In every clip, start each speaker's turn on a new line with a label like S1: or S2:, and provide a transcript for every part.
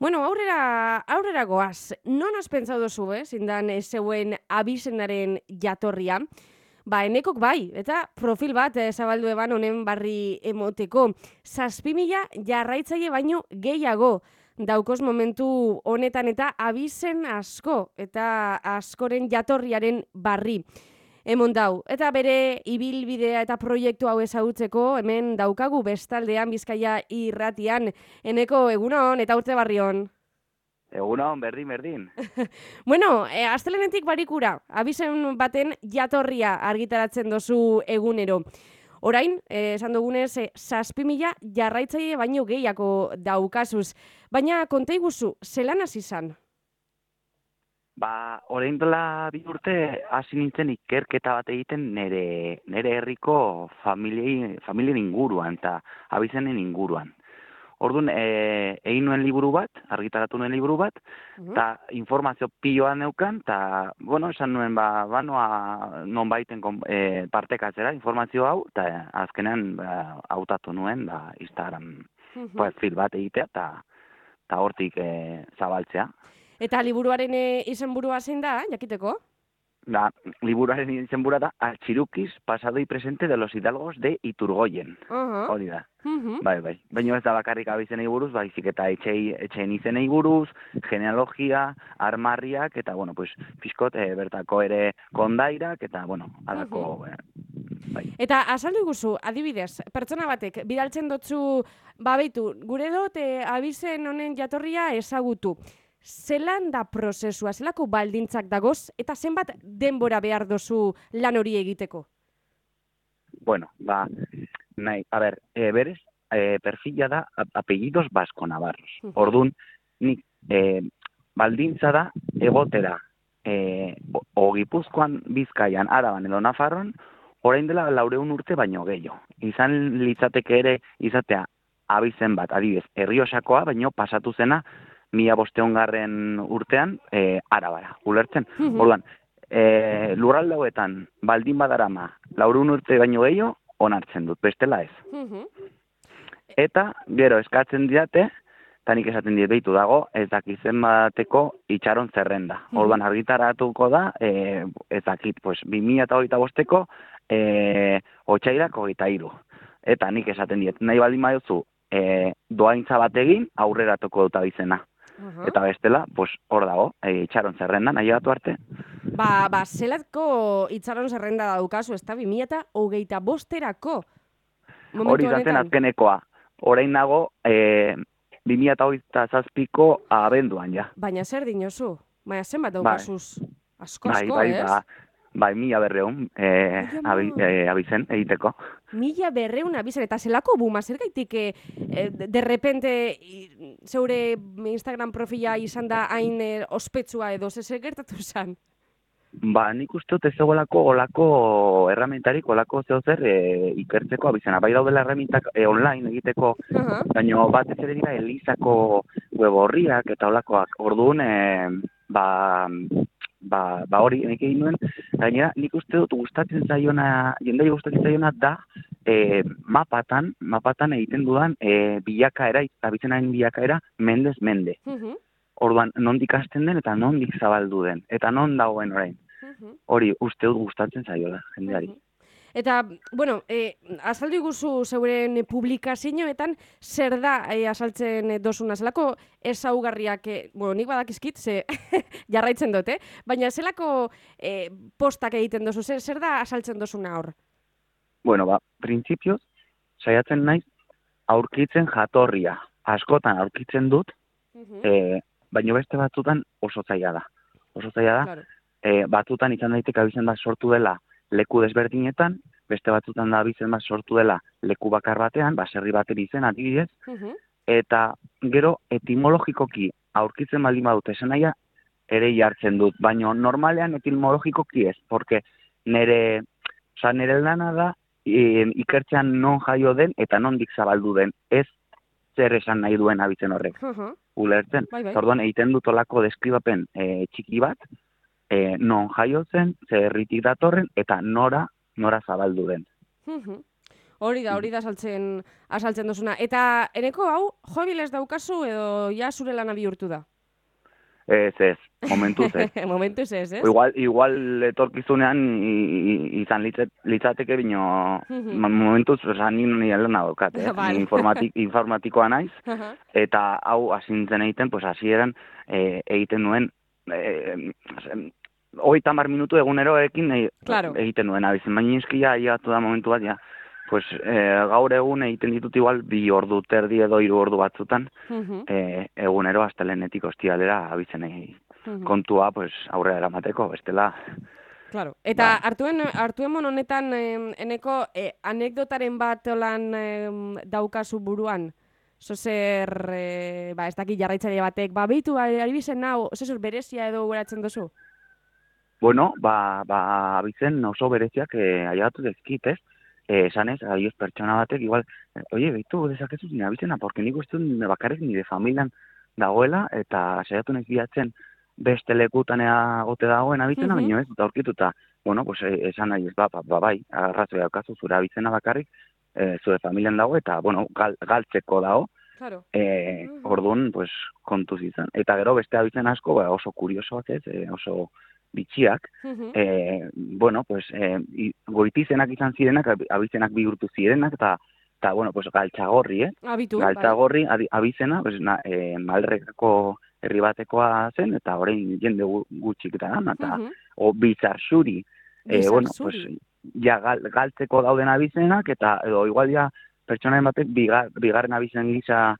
S1: bueno, aurrera, aurrera goaz, non has pentsatu duzu, eh, zindan eh, zeuen abizenaren jatorria? Ba, enekok bai, eta profil bat eh, zabaldu eban honen barri emoteko. Zazpimila jarraitzaile baino gehiago daukos momentu honetan eta abizen asko eta askoren jatorriaren barri. Emon dau, eta bere ibilbidea eta proiektu hau ezagutzeko hemen daukagu bestaldean Bizkaia irratian. Eneko egunon eta urte barrion.
S2: Egunon, berdin, berdin.
S1: bueno, e, astelenetik barikura, abizen baten jatorria argitaratzen dozu egunero. Orain, eh, esan dugunez, e, zazpi mila jarraitzaile baino gehiako daukazuz. Baina, konta iguzu, zelan hasi izan?
S2: Ba, orain dela bi urte hasi nintzen ikerketa bat egiten nere, nere herriko familiei, familien inguruan eta abizenen inguruan. Orduan, e, egin nuen liburu bat, argitaratu nuen liburu bat, eta informazio piloa neukan, eta, bueno, esan nuen, ba, ba noa, non baiten e, partekatzera informazio hau, eta azkenean ba, hautatu nuen, ba, Instagram uh -huh. bat egitea, eta hortik e, zabaltzea.
S1: Eta liburuaren e, izenburua zein da, jakiteko?
S2: Da, liburuaren izenburua da, Altxirukiz, pasado y presente de los hidalgos de Iturgoyen. Hori da. Bai, bai. Baina ez da bakarrik abizenei buruz, baizik eta etxei, etxeen izenei buruz, genealogia, armarriak, eta, bueno, pues, fiskot, e, bertako ere kondairak, eta, bueno, alako... Uh
S1: bai. Eta azaldu guzu, adibidez, pertsona batek, bidaltzen dotzu, babeitu, gure dut, e, abizen honen jatorria ezagutu. Zelan da prozesua, zelako baldintzak dagoz, eta zenbat denbora behar dozu lan hori egiteko?
S2: Bueno, ba, nahi, a ber, e, berez, e, perfila da apellidos basko navarros. Uh -huh. Orduan, nik, e, baldintza da, egotera, e, ogipuzkoan bizkaian, araban edo nafarron, orain dela laureun urte baino gehiago. Izan litzateke ere, izatea, abizen bat, adibidez, herriosakoa, baino pasatu zena, mila bosteon garren urtean, e, arabara, ulertzen. Mm Orduan, e, lurralde hauetan, baldin badarama, laurun urte baino gehiago, onartzen dut, bestela ez. Eta, gero, eskatzen diate, eta nik esaten die behitu dago, ez dakizen bateko itxaron zerrenda. Mm Orduan, argitaratuko da, e, ez dakit, pues, 2000 eta hogeita bosteko, e, otxairak hogeita iru. Eta nik esaten diet, nahi baldin maiozu, e, doaintza bat egin, aurreratuko dut abizena. -huh. Eta bestela, pues hor dago, e, itxaron zerrenda, nahi batu arte.
S1: Ba, ba, zelako itxaron zerrenda daukazu, ez da, bimia eta hogeita bosterako.
S2: Hori zaten azkenekoa. Horein nago, e, bimia eta hogeita zazpiko abenduan, ja.
S1: Baina zer dinosu? Baina zenbat bai. daukazuz? Asko,
S2: asko, bai, bai, ba, Bai, mila berreun e, abi, e, abizen egiteko.
S1: Mila berreun abizen, eta zelako buma, zer gaitik e, de repente zeure Instagram profila izan da hain e, ospetsua edo, ze gertatu zen?
S2: Ba, nik uste dut ez olako, olako erramentarik, olako zeo zer e, ikertzeko abizena. Bai daudela erramentak e, online egiteko, uh -huh. baina bat ez ere dira Elizako web horriak eta olakoak. Orduan, e, ba, ba, ba hori nik egin nuen, gainera nik uste dut gustatzen zaiona, jendai gustatzen zaiona da e, mapatan, mapatan egiten dudan e, bilakaera, abitzen hain bilakaera, mendez mende. Mm Orduan, nondik hasten den eta nondik zabaldu den, eta non dagoen orain. Hori uste dut gustatzen zaiola, jendeari.
S1: Eta, bueno, e, azaldu iguzu zeuren publikazioetan zer da e, azaltzen dosuna. Zelako ezaugarriak, e, bueno, nik badakizkit, ze jarraitzen dut, eh? Baina zelako e, postak egiten dozu, zer, zer da azaltzen dosuna hor?
S2: Bueno, ba, prinsipio, saiatzen naiz, aurkitzen jatorria. Askotan aurkitzen dut, uh e, baina beste batzutan oso zaila da. Oso zaila da, claro. e, batzutan izan daiteke abizen da sortu dela, leku desberdinetan, beste batzutan da bizen bat sortu dela leku bakar batean, baserri bateri izen adibidez, eta gero etimologikoki aurkitzen baldin badut esenaia ere jartzen dut, baina normalean etimologikoki ez, porque nere, oza, nere lana da e, ikertzean non jaio den eta non dik zabaldu den, ez zer esan nahi duen abitzen horrek. Ulertzen, bai, bai. orduan egiten dut olako deskribapen e, txiki bat, e, non jaiotzen, zer datorren, eta nora, nora zabaldu den.
S1: Hori da, hori da saltzen, asaltzen duzuna. Eta eneko hau, joabilez daukazu edo ja zure lana bihurtu da?
S2: Ez, ez, momentuz ez.
S1: momentuz ez, ez?
S2: Igual, igual etorkizunean izan litzateke bino momentuz esan ni lana daukat, eh?
S1: Vale.
S2: Informatik, informatikoa naiz, eta hau hasintzen egiten, pues hasieran eh, egiten nuen eh, hogeita hamar minutu eguneroekin e,
S1: Claro.
S2: egiten nuen abizen, baina eskia aiatu da momentu bat, ja, pues eh, gaur egun egiten ditut igual bi ordu terdi edo hiru ordu batzutan,
S1: Mhm,
S2: eh, egunero astelenetik ostialera abizen egin.
S1: mhm.
S2: Kontua, pues, aurrera eramateko, bestela,
S1: Claro. Eta
S2: Ba.
S1: hartuen hartuemon honetan em, eneko eh, anekdotaren bat olan em, daukazu buruan. Zo eh, ba, ez dakit jarraitzaile batek, ba, behitu, ari bizen nau, zo berezia edo guratzen duzu?
S2: Bueno, ba, ba, abizen oso bereziak eh, aiatu dezkit, ez? Eh, esan ez, adioz pertsona batek, igual, eh, oie, behitu dezakezu zine abizena, porque nik uste dut bakarrik nire familian dagoela, eta saiatu naiz bilatzen beste lekutanea gote dagoen abizena,
S1: Mhm.
S2: baina ez dut aurkituta, bueno, pues, eh, esan nahi ez, ba, ba, ba bai, arrazoi daukazu zure abizena bakarrik, eh, zure familian dago, eta, bueno, gal, galtzeko dago,
S1: Claro.
S2: E,
S1: Mhm.
S2: Orduan, pues, kontuz izan. Eta gero beste abizen asko, ba, oso kuriosoak ez, e, oso bitxiak.
S1: Mhm.
S2: E, bueno, pues, e, goitizenak izan zirenak, ab- abizenak bihurtu zirenak, eta, eta bueno, pues, galtzagorri, eh?
S1: Abitu, bai.
S2: Galtzagorri adi- abizena, pues, na, e, malrekako herri batekoa zen, eta orain jende gu- gutxik da, eta,
S1: Mhm.
S2: o bizarzuri, e, bueno, pues, ja gal, galtzeko dauden abizenak, eta edo igual ja pertsonaen batek bigar, bigarren abizen gisa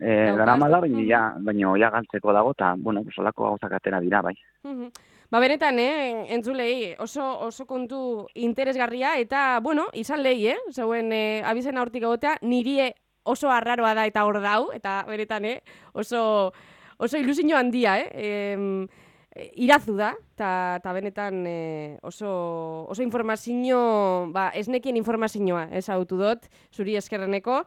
S2: e,
S1: Dauka,
S2: daramala,
S1: ezta?
S2: baina ja, baina ja galtzeko dago, eta, bueno, pues, olako gauzak atera dira, bai.
S1: Mhm. Ba, benetan, eh, entzulei, oso, oso kontu interesgarria, eta, bueno, izan lehi, eh, zeuen eh, abizena hortik egotea, niri oso arraroa da eta hor dau, eta benetan, eh, oso, oso ilusio handia, eh, eh, irazu da, eta ta benetan eh, oso, oso informazio, ba, esnekien informazioa, ez autu dut, zuri eskerreneko,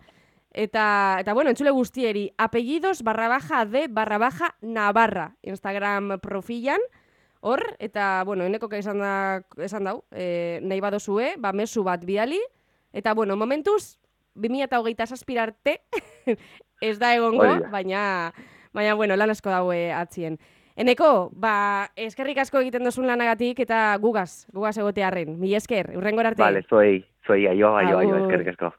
S1: Eta, eta bueno, entzule guztieri, apellidos barra baja de barra baja Navarra, Instagram profilan, hor, eta, bueno, eneko esan, da, esan dau, e, nahi badozue, ba, mesu bat bidali, eta, bueno, momentuz, 2008 zazpirarte, ez da egongo,
S2: Hori da.
S1: baina, baina, bueno, lan asko daue atzien. Eneko, ba, eskerrik asko egiten duzun lanagatik eta gugaz, gugaz egotearren. Mila esker, urrengor arte.
S2: Vale, zuei, zuei, aio, aio, aio, eskerrik asko.